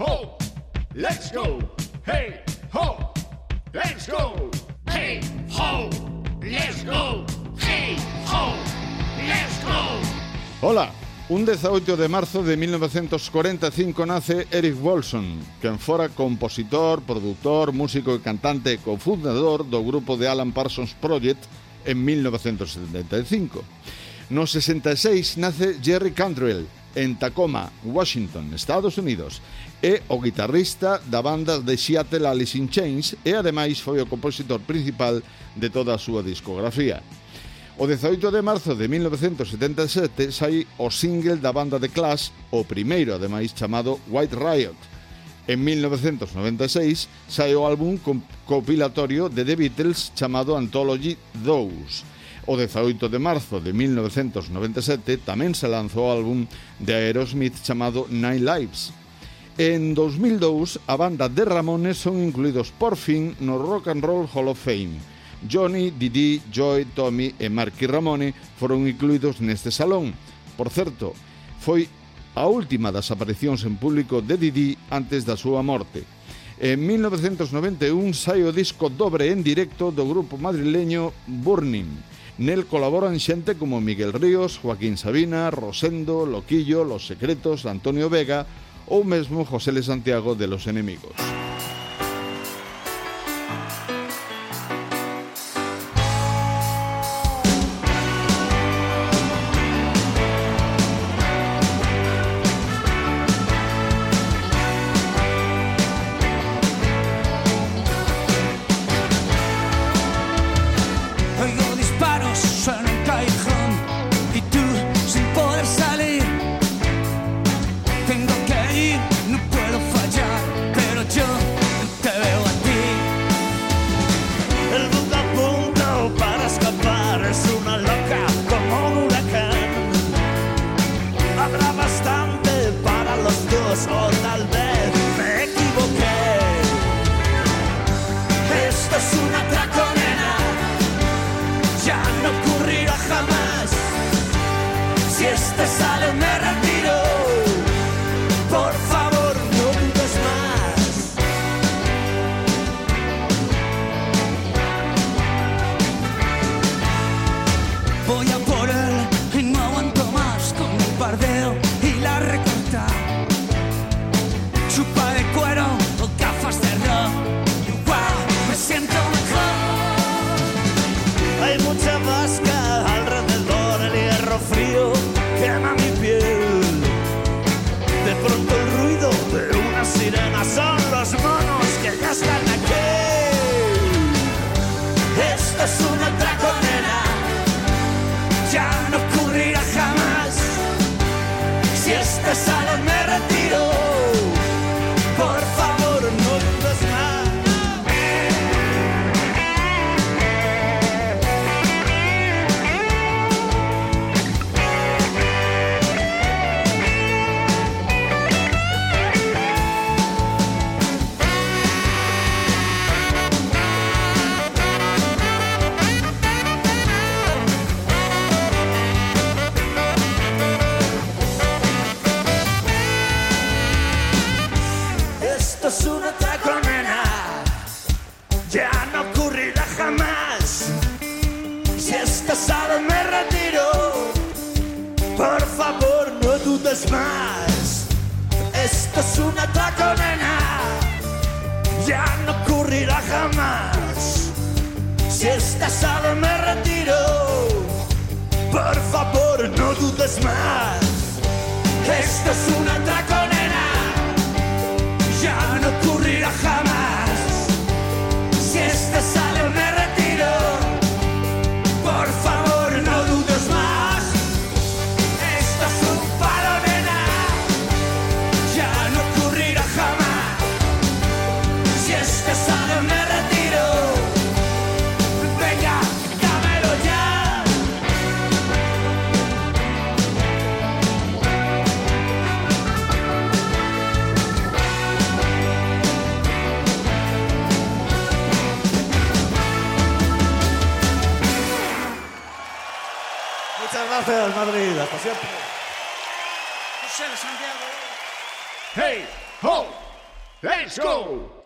ho, let's go. Hey, ho, let's go. Hey, ho, let's go. Hey, ho, let's go. Hola, un 18 de marzo de 1945 nace Eric Bolson, quen fora compositor, produtor, músico e cantante e cofundador do grupo de Alan Parsons Project en 1975. No 66 nace Jerry Cantrell, en Tacoma, Washington, Estados Unidos. É o guitarrista da banda de Seattle Alice in Chains e ademais foi o compositor principal de toda a súa discografía. O 18 de marzo de 1977 sai o single da banda de Clash, o primeiro ademais chamado White Riot. En 1996 sai o álbum compilatorio de The Beatles chamado Anthology 2 o 18 de marzo de 1997 tamén se lanzou o álbum de Aerosmith chamado Nine Lives. En 2002, a banda de Ramones son incluídos por fin no Rock and Roll Hall of Fame. Johnny, Didi, Joy, Tommy e Marky Ramone foron incluídos neste salón. Por certo, foi a última das aparicións en público de Didi antes da súa morte, En 1991 sai o disco dobre en directo do grupo madrileño Burning. Nel colaboran xente como Miguel Ríos, Joaquín Sabina, Rosendo, Loquillo, Los Secretos, Antonio Vega ou mesmo José Le Santiago de Los Enemigos. voy a es una taconena, ya no ocurrirá jamás. Si estás casado me retiro, por favor no dudes más. Esto es una taconena, ya no ocurrirá jamás. Si estás casado me retiro, por favor no dudes más. Esto es una taconena. Muchas gracias, Madrid. Hasta siempre. José de Santiago. Hey, ho, Let's go!